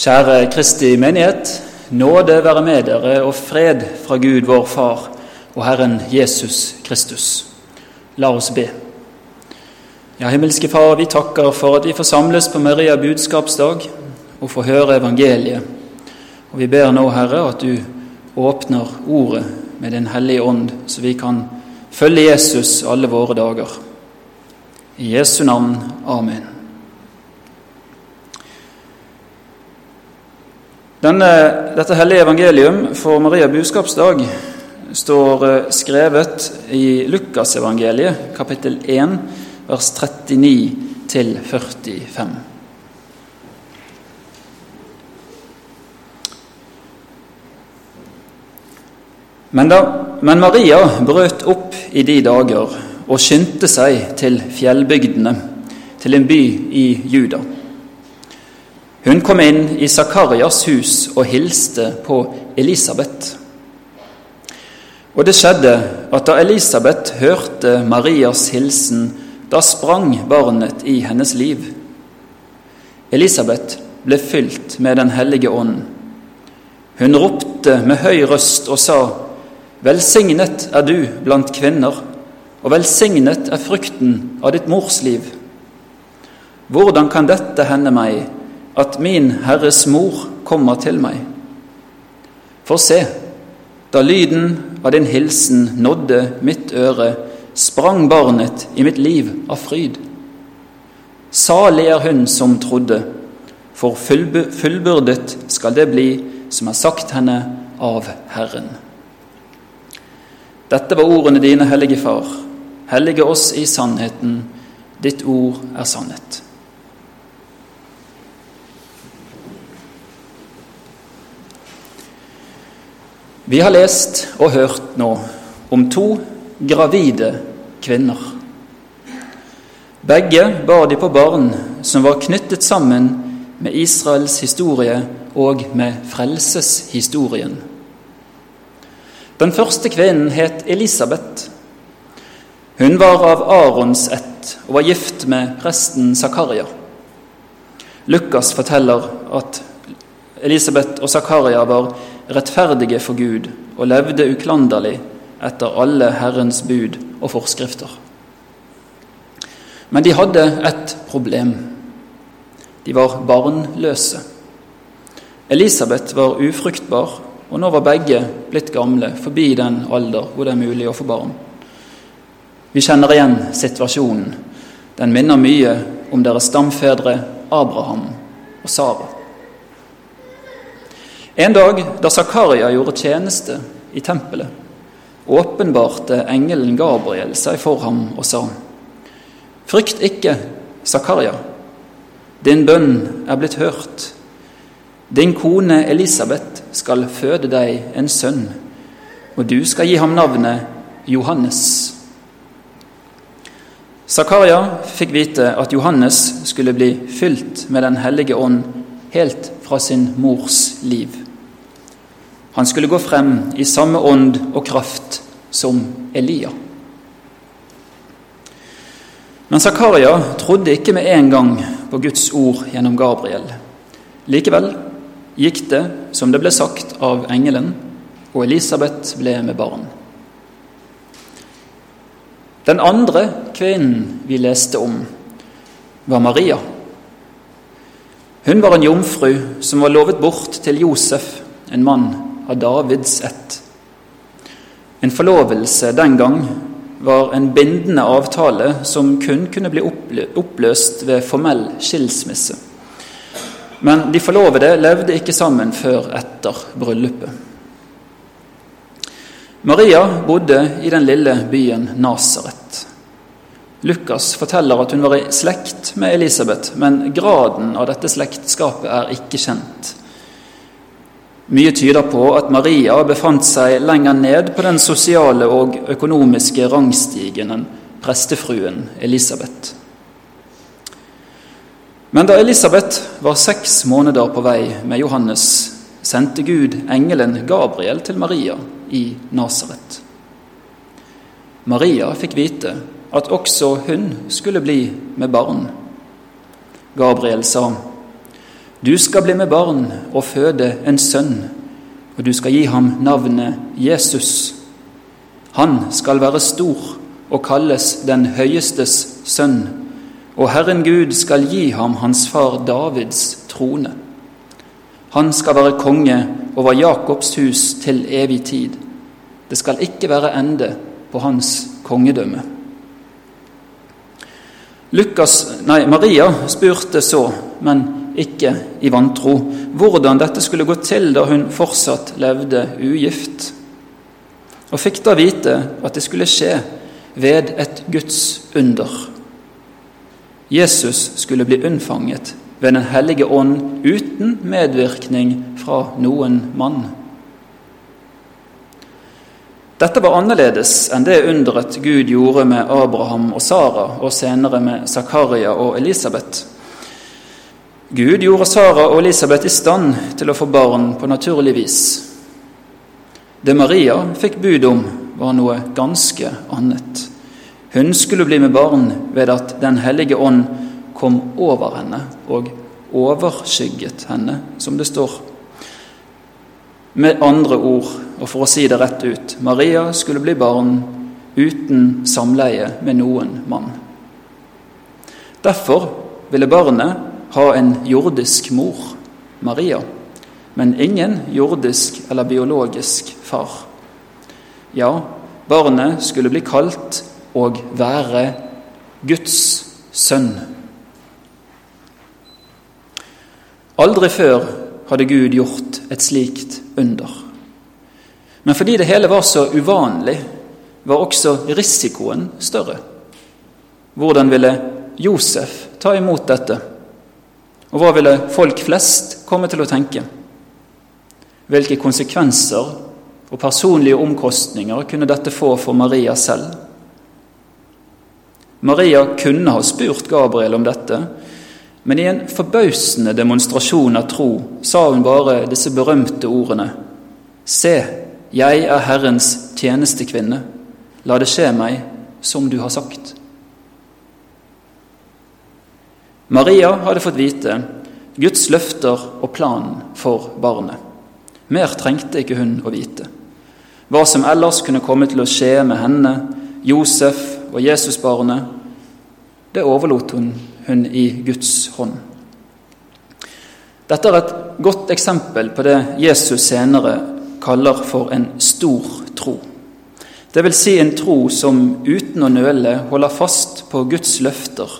Kjære Kristi menighet. Nåde være med dere og fred fra Gud vår Far og Herren Jesus Kristus. La oss be. Ja, himmelske Far, vi takker for at vi får samles på Maria budskapsdag og får høre evangeliet. Og vi ber nå, Herre, at du åpner ordet med Den hellige ånd, så vi kan følge Jesus alle våre dager. I Jesu navn. Amen. Denne, dette hellige evangelium for Maria budskapsdag står eh, skrevet i Lukasevangeliet, kapittel 1, vers 39 til 45. Men, da, men Maria brøt opp i de dager og skyndte seg til fjellbygdene, til en by i Juda. Hun kom inn i Zakarias hus og hilste på Elisabeth. Og det skjedde at da Elisabeth hørte Marias hilsen, da sprang barnet i hennes liv. Elisabeth ble fylt med Den hellige ånd. Hun ropte med høy røst og sa:" Velsignet er du blant kvinner, og velsignet er frukten av ditt mors liv. Hvordan kan dette hende meg, at min Herres mor kommer til meg? For se, da lyden av din hilsen nådde mitt øre, sprang barnet i mitt liv av fryd. Salig er hun som trodde, for fullbyrdet skal det bli som er sagt henne av Herren. Dette var ordene dine, Hellige Far. Hellige oss i sannheten. Ditt ord er sannhet. Vi har lest og hørt nå om to gravide kvinner. Begge bar de på barn som var knyttet sammen med Israels historie og med frelseshistorien. Den første kvinnen het Elisabeth. Hun var av Arons ett og var gift med presten Zakaria. Lukas forteller at Elisabeth og Zakaria var rettferdige for Gud og levde uklanderlig etter alle Herrens bud og forskrifter. Men de hadde et problem. De var barnløse. Elisabeth var ufruktbar og nå var begge blitt gamle, forbi den alder hvor det er mulig å få barn. Vi kjenner igjen situasjonen. Den minner mye om deres stamfedre Abraham og Sara. En dag da Zakaria gjorde tjeneste i tempelet, åpenbarte engelen Gabriel seg for ham og sa:" Frykt ikke, Zakaria. Din bønn er blitt hørt. Din kone Elisabeth skal føde deg en sønn, og du skal gi ham navnet Johannes. Zakaria fikk vite at Johannes skulle bli fylt med Den hellige ånd helt fra sin mors liv. Han skulle gå frem i samme ånd og kraft som Elia. Men Zakaria trodde ikke med en gang på Guds ord gjennom Gabriel. Likevel gikk det som det ble sagt av engelen, og Elisabeth ble med barn. Den andre kvinnen vi leste om, var Maria. Hun var en jomfru som var lovet bort til Josef, en mann av Davids ett. En forlovelse den gang var en bindende avtale som kun kunne bli oppløst ved formell skilsmisse. Men de forlovede levde ikke sammen før etter bryllupet. Maria bodde i den lille byen Nasaret. Lukas forteller at hun var i slekt med Elisabeth, men graden av dette slektskapet er ikke kjent. Mye tyder på at Maria befant seg lenger ned på den sosiale og økonomiske rangstigen enn prestefruen Elisabeth. Men da Elisabeth var seks måneder på vei med Johannes, sendte Gud engelen Gabriel til Maria i Nasaret. Maria fikk vite at også hun skulle bli med barn. Gabriel sa, Du skal bli med barn og føde en sønn, og du skal gi ham navnet Jesus. Han skal være stor og kalles Den høyestes sønn, og Herren Gud skal gi ham hans far Davids trone. Han skal være konge over Jakobs hus til evig tid. Det skal ikke være ende på hans kongedømme. Lukas, nei, Maria spurte så, men ikke i vantro, hvordan dette skulle gå til da hun fortsatt levde ugift, og fikk da vite at det skulle skje ved et Guds under. Jesus skulle bli unnfanget ved Den hellige ånd uten medvirkning fra noen mann. Dette var annerledes enn det underet Gud gjorde med Abraham og Sara, og senere med Zakaria og Elisabeth. Gud gjorde Sara og Elisabeth i stand til å få barn på naturlig vis. Det Maria fikk bud om, var noe ganske annet. Hun skulle bli med barn ved at Den hellige ånd kom over henne og overskygget henne, som det står. Med andre ord, og for å si det rett ut, Maria skulle bli barn uten samleie med noen mann. Derfor ville barnet ha en jordisk mor, Maria, men ingen jordisk eller biologisk far. Ja, barnet skulle bli kalt og være Guds sønn. Aldri før hadde Gud gjort et slikt under. Men fordi det hele var så uvanlig, var også risikoen større. Hvordan ville Josef ta imot dette? Og hva ville folk flest komme til å tenke? Hvilke konsekvenser og personlige omkostninger kunne dette få for Maria selv? Maria kunne ha spurt Gabriel om dette, men i en forbausende demonstrasjon av tro sa hun bare disse berømte ordene Se, jeg er Herrens tjenestekvinne. La det skje meg som du har sagt. Maria hadde fått vite Guds løfter og planen for barnet. Mer trengte ikke hun å vite. Hva som ellers kunne komme til å skje med henne, Josef og Jesusbarnet, det overlot hun hun i Guds hånd. Dette er et godt eksempel på det Jesus senere kaller for en stor tro. Det vil si en tro som uten å nøle holder fast på Guds løfter,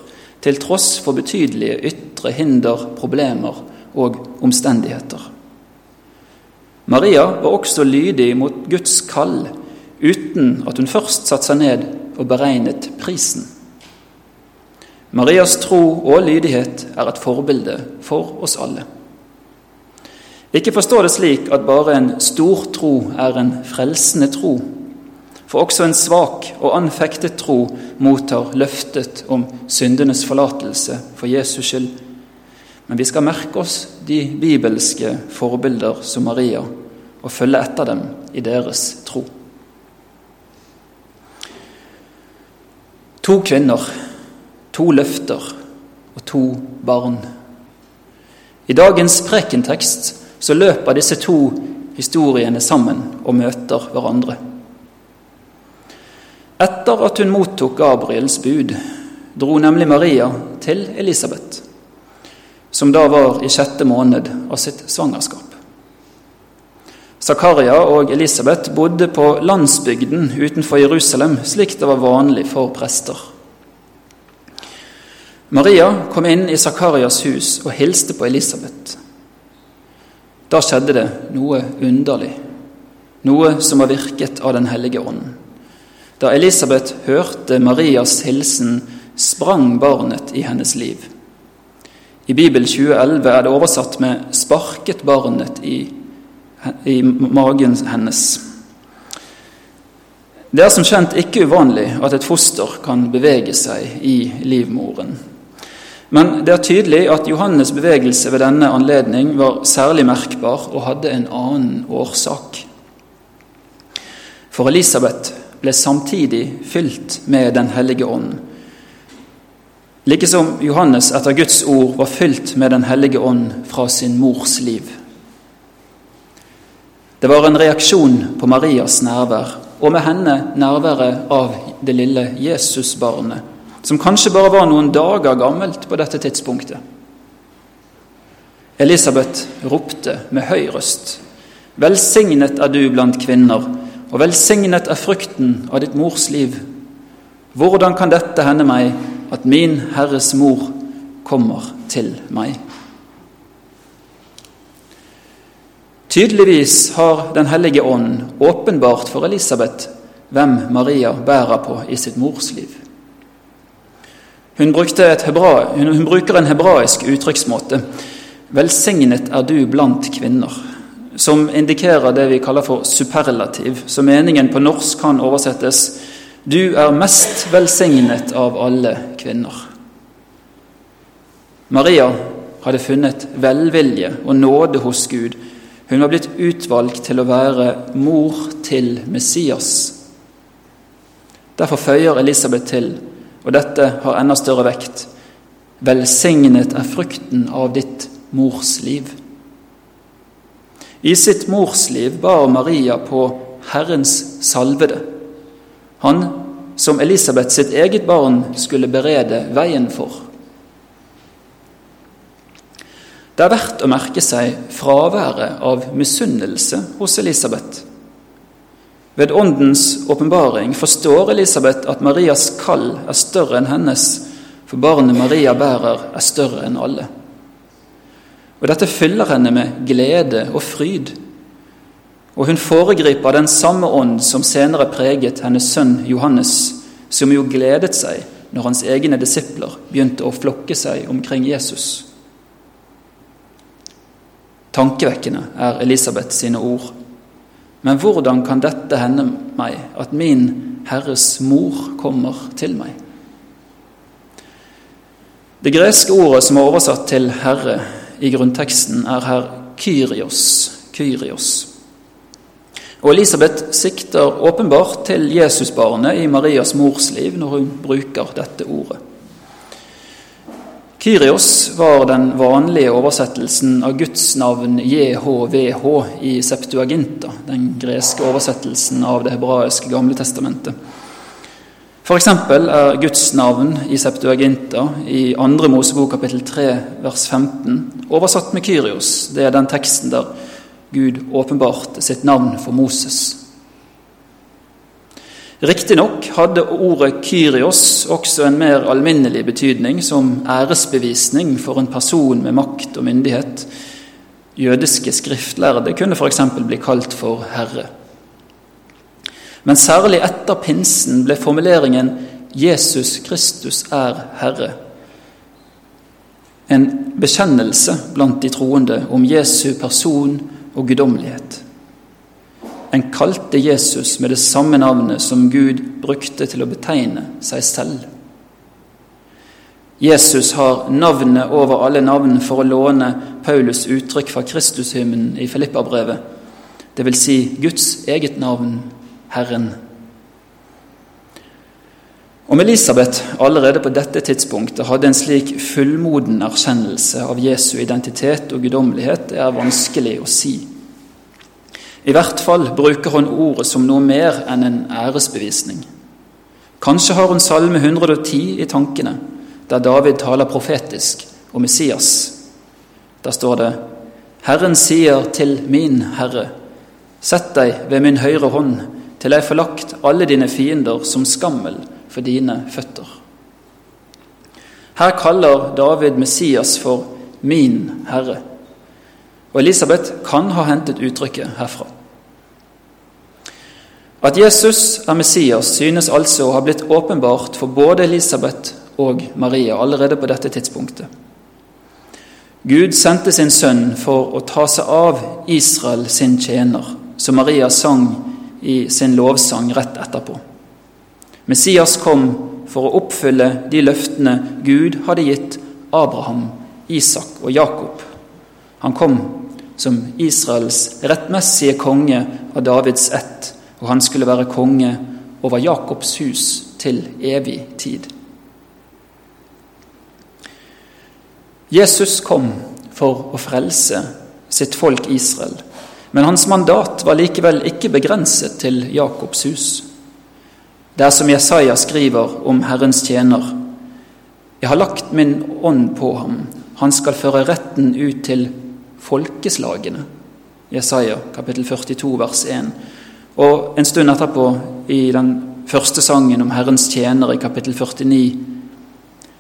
til tross for betydelige ytre hinder, problemer og omstendigheter. Maria var også lydig mot Guds kall, uten at hun først satte seg ned og beregnet prisen. Marias tro og lydighet er et forbilde for oss alle. Ikke forstå det slik at bare en stor tro er en frelsende tro, for også en svak og anfektet tro mottar løftet om syndenes forlatelse for Jesus skyld. Men vi skal merke oss de bibelske forbilder som Maria, og følge etter dem i deres tro. To kvinner to løfter og to barn. I dagens prekentekst så løper disse to historiene sammen og møter hverandre. Etter at hun mottok Gabriels bud, dro nemlig Maria til Elisabeth, som da var i sjette måned av sitt svangerskap. Zakaria og Elisabeth bodde på landsbygden utenfor Jerusalem, slik det var vanlig for prester. Maria kom inn i Zakarias hus og hilste på Elisabeth. Da skjedde det noe underlig, noe som var virket av Den hellige ånd. Da Elisabeth hørte Marias hilsen, sprang barnet i hennes liv. I Bibel 2011 er det oversatt med 'sparket barnet i, i magen hennes'. Det er som kjent ikke uvanlig at et foster kan bevege seg i livmoren. Men det er tydelig at Johannes' bevegelse ved denne anledning var særlig merkbar og hadde en annen årsak. For Elisabeth ble samtidig fylt med Den hellige ånd. like som Johannes etter Guds ord var fylt med Den hellige ånd fra sin mors liv. Det var en reaksjon på Marias nærvær, og med henne nærværet av det lille Jesusbarnet, som kanskje bare var noen dager gammelt på dette tidspunktet. Elisabeth ropte med høy røst. Velsignet er du blant kvinner, og velsignet er frukten av ditt mors liv. Hvordan kan dette hende meg, at min Herres mor kommer til meg? Tydeligvis har Den hellige ånd åpenbart for Elisabeth hvem Maria bærer på i sitt mors liv. Hun, hebra, hun, hun bruker en hebraisk uttrykksmåte. 'Velsignet er du blant kvinner', som indikerer det vi kaller for superlativ, så meningen på norsk kan oversettes 'Du er mest velsignet av alle kvinner'. Maria hadde funnet velvilje og nåde hos Gud hun var blitt utvalgt til å være mor til Messias. Derfor føyer Elisabeth til, og dette har enda større vekt, velsignet er frukten av ditt morsliv. I sitt morsliv bar Maria på Herrens salvede, han som Elisabeth sitt eget barn skulle berede veien for. Det er verdt å merke seg fraværet av misunnelse hos Elisabeth. Ved Åndens åpenbaring forstår Elisabeth at Marias kall er større enn hennes, for barnet Maria bærer, er større enn alle. Og Dette fyller henne med glede og fryd. Og hun foregriper den samme ånd som senere preget hennes sønn Johannes, som jo gledet seg når hans egne disipler begynte å flokke seg omkring Jesus. Tankevekkende er Elisabeth sine ord. Men hvordan kan dette hende meg, at min Herres mor kommer til meg? Det greske ordet som er oversatt til 'herre' i grunnteksten, er her 'kyrios'. kyrios. Og Elisabeth sikter åpenbart til Jesusbarnet i Marias mors liv når hun bruker dette ordet. Kyrios var den vanlige oversettelsen av Guds navn JHVH i Septuaginta, den greske oversettelsen av det hebraiske Gamle testamentet. F.eks. er Guds navn i Septuaginta i 2. Mosebok kapittel 3 vers 15 oversatt med Kyrios. Det er den teksten der Gud åpenbarte sitt navn for Moses. Riktignok hadde ordet Kyrios også en mer alminnelig betydning som æresbevisning for en person med makt og myndighet. Jødiske skriftlærde kunne f.eks. bli kalt for herre. Men særlig etter pinsen ble formuleringen 'Jesus Kristus er Herre' en bekjennelse blant de troende om Jesu person og guddommelighet. En kalte Jesus med det samme navnet som Gud brukte til å betegne seg selv. Jesus har navnet over alle navn for å låne Paulus uttrykk fra Kristushymnen i Filippabrevet, dvs. Si Guds eget navn, Herren. Om Elisabeth allerede på dette tidspunktet hadde en slik fullmoden erkjennelse av Jesu identitet og guddommelighet, er vanskelig å si. I hvert fall bruker hun ordet som noe mer enn en æresbevisning. Kanskje har hun Salme 110 i tankene, der David taler profetisk om Messias. Der står det:" Herren sier til min Herre, sett deg ved min høyre hånd, til jeg får lagt alle dine fiender som skammel for dine føtter. Her kaller David Messias for min Herre. Og Elisabeth kan ha hentet uttrykket herfra. At Jesus er Messias, synes altså å ha blitt åpenbart for både Elisabeth og Maria allerede på dette tidspunktet. Gud sendte sin sønn for å ta seg av Israel sin tjener, som Maria sang i sin lovsang rett etterpå. Messias kom for å oppfylle de løftene Gud hadde gitt Abraham, Isak og Jakob. Han kom som Israels rettmessige konge av Davids ett, og han skulle være konge over Jakobs hus til evig tid. Jesus kom for å frelse sitt folk Israel, men hans mandat var likevel ikke begrenset til Jakobs hus. Det er som Jesaja skriver om Herrens tjener. Jeg har lagt min ånd på ham, han skal føre retten ut til folkeslagene. Jesaja kapittel 42 vers 1. Og en stund etterpå, i den første sangen om Herrens tjener i kapittel 49,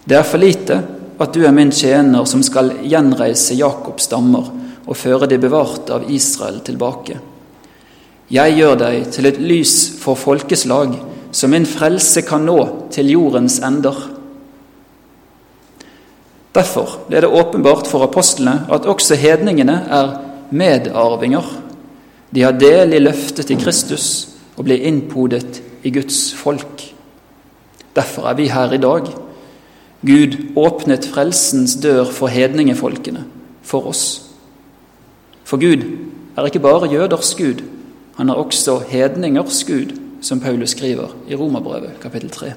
det er for lite at du er min tjener som skal gjenreise Jakobs stammer og føre de bevarte av Israel tilbake. Jeg gjør deg til et lys for folkeslag, så min frelse kan nå til jordens ender. Derfor ble det åpenbart for apostlene at også hedningene er medarvinger. De har del i løftet til Kristus og blir innpodet i Guds folk. Derfor er vi her i dag. Gud åpnet frelsens dør for hedningefolkene, for oss. For Gud er ikke bare jøders Gud, han er også hedningers Gud, som Paulus skriver i Romerbrevet kapittel 3.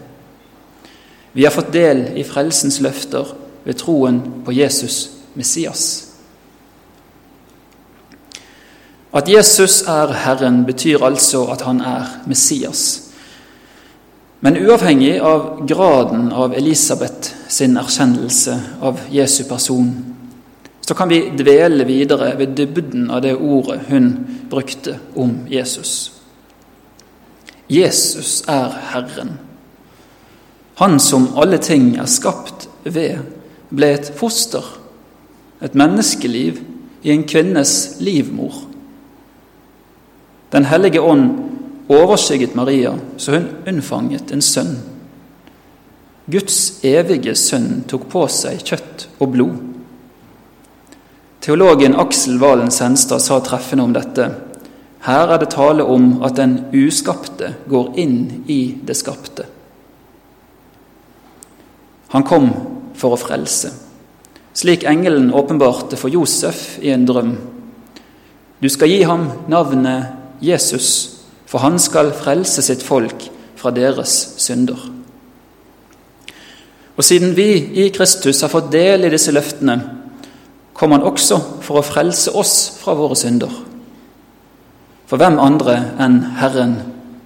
Vi har fått del i frelsens løfter ved troen på Jesus Messias. At Jesus er Herren, betyr altså at han er Messias. Men uavhengig av graden av Elisabeth sin erkjennelse av Jesu person, så kan vi dvele videre ved dybden av det ordet hun brukte om Jesus. Jesus er Herren. Han som alle ting er skapt ved, ble et foster, et menneskeliv, i en kvinnes livmor. Den hellige ånd overskygget Maria, så hun unnfanget en sønn. Guds evige sønn tok på seg kjøtt og blod. Teologen Aksel Valen Senstad sa treffende om dette. Her er det tale om at den uskapte går inn i det skapte. Han kom for å frelse, slik engelen åpenbarte for Josef i en drøm. Du skal gi ham navnet Jesus for han skal frelse sitt folk fra deres synder. Og siden vi i Kristus har fått del i disse løftene, kom han også for å frelse oss fra våre synder. For hvem andre enn Herren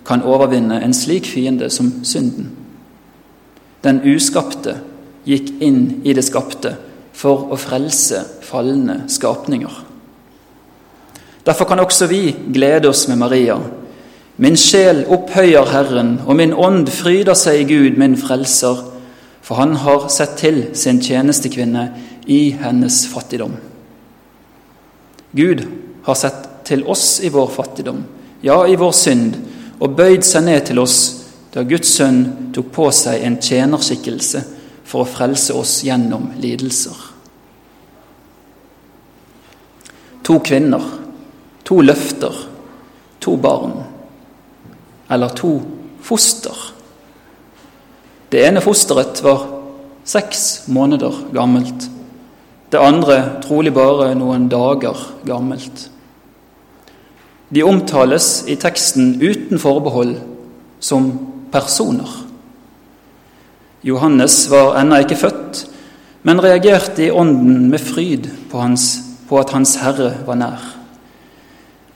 kan overvinne en slik fiende som synden? Den uskapte gikk inn i det skapte for å frelse falne skapninger. Derfor kan også vi glede oss med Maria, Min sjel opphøyer Herren, og min ånd fryder seg i Gud, min frelser, for han har sett til sin tjenestekvinne i hennes fattigdom. Gud har sett til oss i vår fattigdom, ja, i vår synd, og bøyd seg ned til oss da Guds sønn tok på seg en tjenerskikkelse for å frelse oss gjennom lidelser. To kvinner, to løfter, to barn eller to foster. Det ene fosteret var seks måneder gammelt. Det andre trolig bare noen dager gammelt. De omtales i teksten uten forbehold som personer. Johannes var ennå ikke født, men reagerte i ånden med fryd på, hans, på at Hans Herre var nær.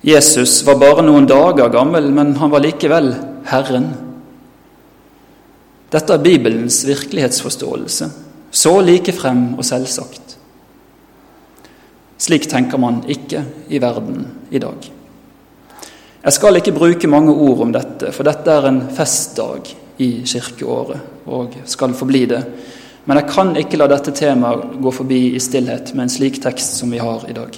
Jesus var bare noen dager gammel, men han var likevel Herren. Dette er Bibelens virkelighetsforståelse, så likefrem og selvsagt. Slik tenker man ikke i verden i dag. Jeg skal ikke bruke mange ord om dette, for dette er en festdag i kirkeåret og skal forbli det. Men jeg kan ikke la dette temaet gå forbi i stillhet med en slik tekst som vi har i dag.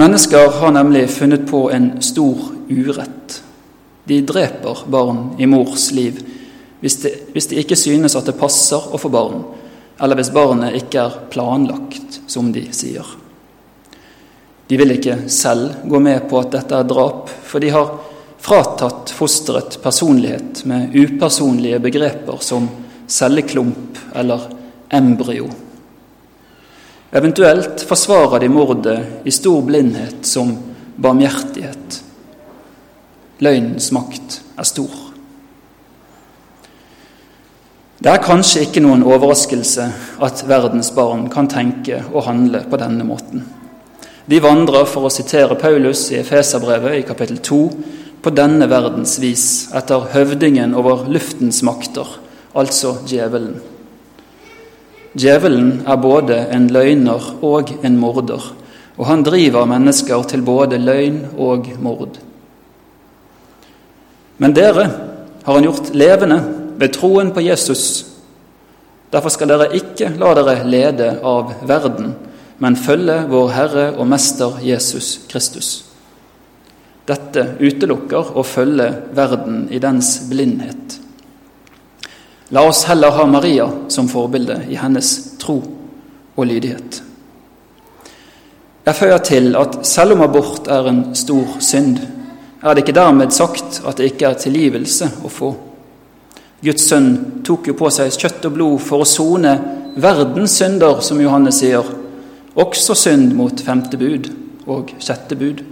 Mennesker har nemlig funnet på en stor urett. De dreper barn i mors liv hvis det ikke synes at det passer å få barn, eller hvis barnet ikke er planlagt, som de sier. De vil ikke selv gå med på at dette er drap, for de har fratatt fosteret personlighet med upersonlige begreper som celleklump eller embryo. Eventuelt forsvarer de mordet i stor blindhet som barmhjertighet. Løgnens makt er stor. Det er kanskje ikke noen overraskelse at verdens barn kan tenke og handle på denne måten. De vandrer, for å sitere Paulus i Efeserbrevet i kapittel 2, på denne verdens vis etter høvdingen over luftens makter, altså djevelen. Djevelen er både en løgner og en morder, og han driver mennesker til både løgn og mord. Men dere har han gjort levende ved troen på Jesus. Derfor skal dere ikke la dere lede av verden, men følge vår Herre og Mester Jesus Kristus. Dette utelukker å følge verden i dens blindhet. La oss heller ha Maria som forbilde i hennes tro og lydighet. Jeg føyer til at selv om abort er en stor synd, er det ikke dermed sagt at det ikke er tilgivelse å få. Guds sønn tok jo på seg kjøtt og blod for å sone verdens synder, som Johannes sier, også synd mot femte bud og sjette bud.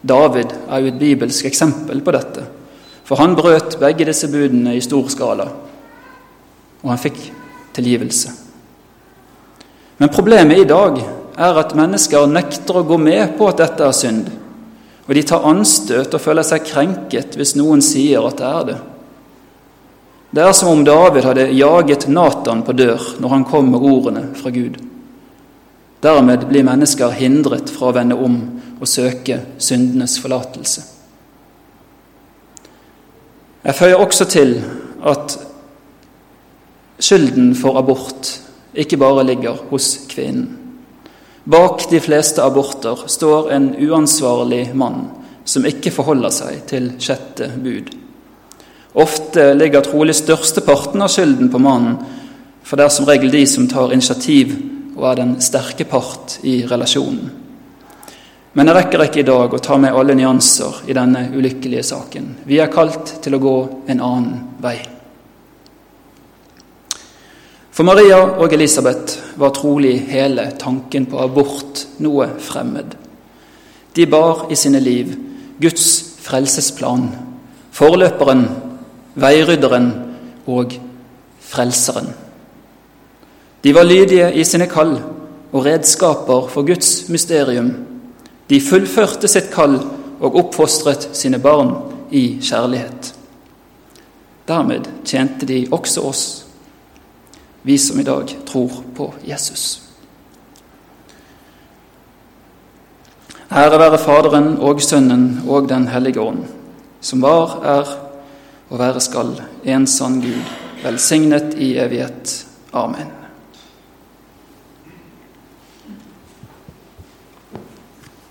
David er jo et bibelsk eksempel på dette, for han brøt begge disse budene i stor skala, og han fikk tilgivelse. Men problemet i dag er at mennesker nekter å gå med på at dette er synd, og de tar anstøt og føler seg krenket hvis noen sier at det er det. Det er som om David hadde jaget Natan på dør når han kom med ordene fra Gud. Dermed blir mennesker hindret fra å vende om og søke syndenes forlatelse. Jeg føyer også til at skylden for abort ikke bare ligger hos kvinnen. Bak de fleste aborter står en uansvarlig mann som ikke forholder seg til sjette bud. Ofte ligger trolig størsteparten av skylden på mannen, for det er som regel de som tar initiativ og er den sterke part i relasjonen. Men jeg rekker ikke i dag å ta med alle nyanser i denne ulykkelige saken. Vi er kalt til å gå en annen vei. For Maria og Elisabeth var trolig hele tanken på abort noe fremmed. De bar i sine liv Guds frelsesplan, forløperen veirydderen og frelseren. De var lydige i sine kall og redskaper for Guds mysterium. De fullførte sitt kall og oppfostret sine barn i kjærlighet. Dermed tjente de også oss, vi som i dag tror på Jesus. Ære være Faderen og Sønnen og Den hellige ånd, som var, er og være skal en sann Gud, velsignet i evighet. Amen.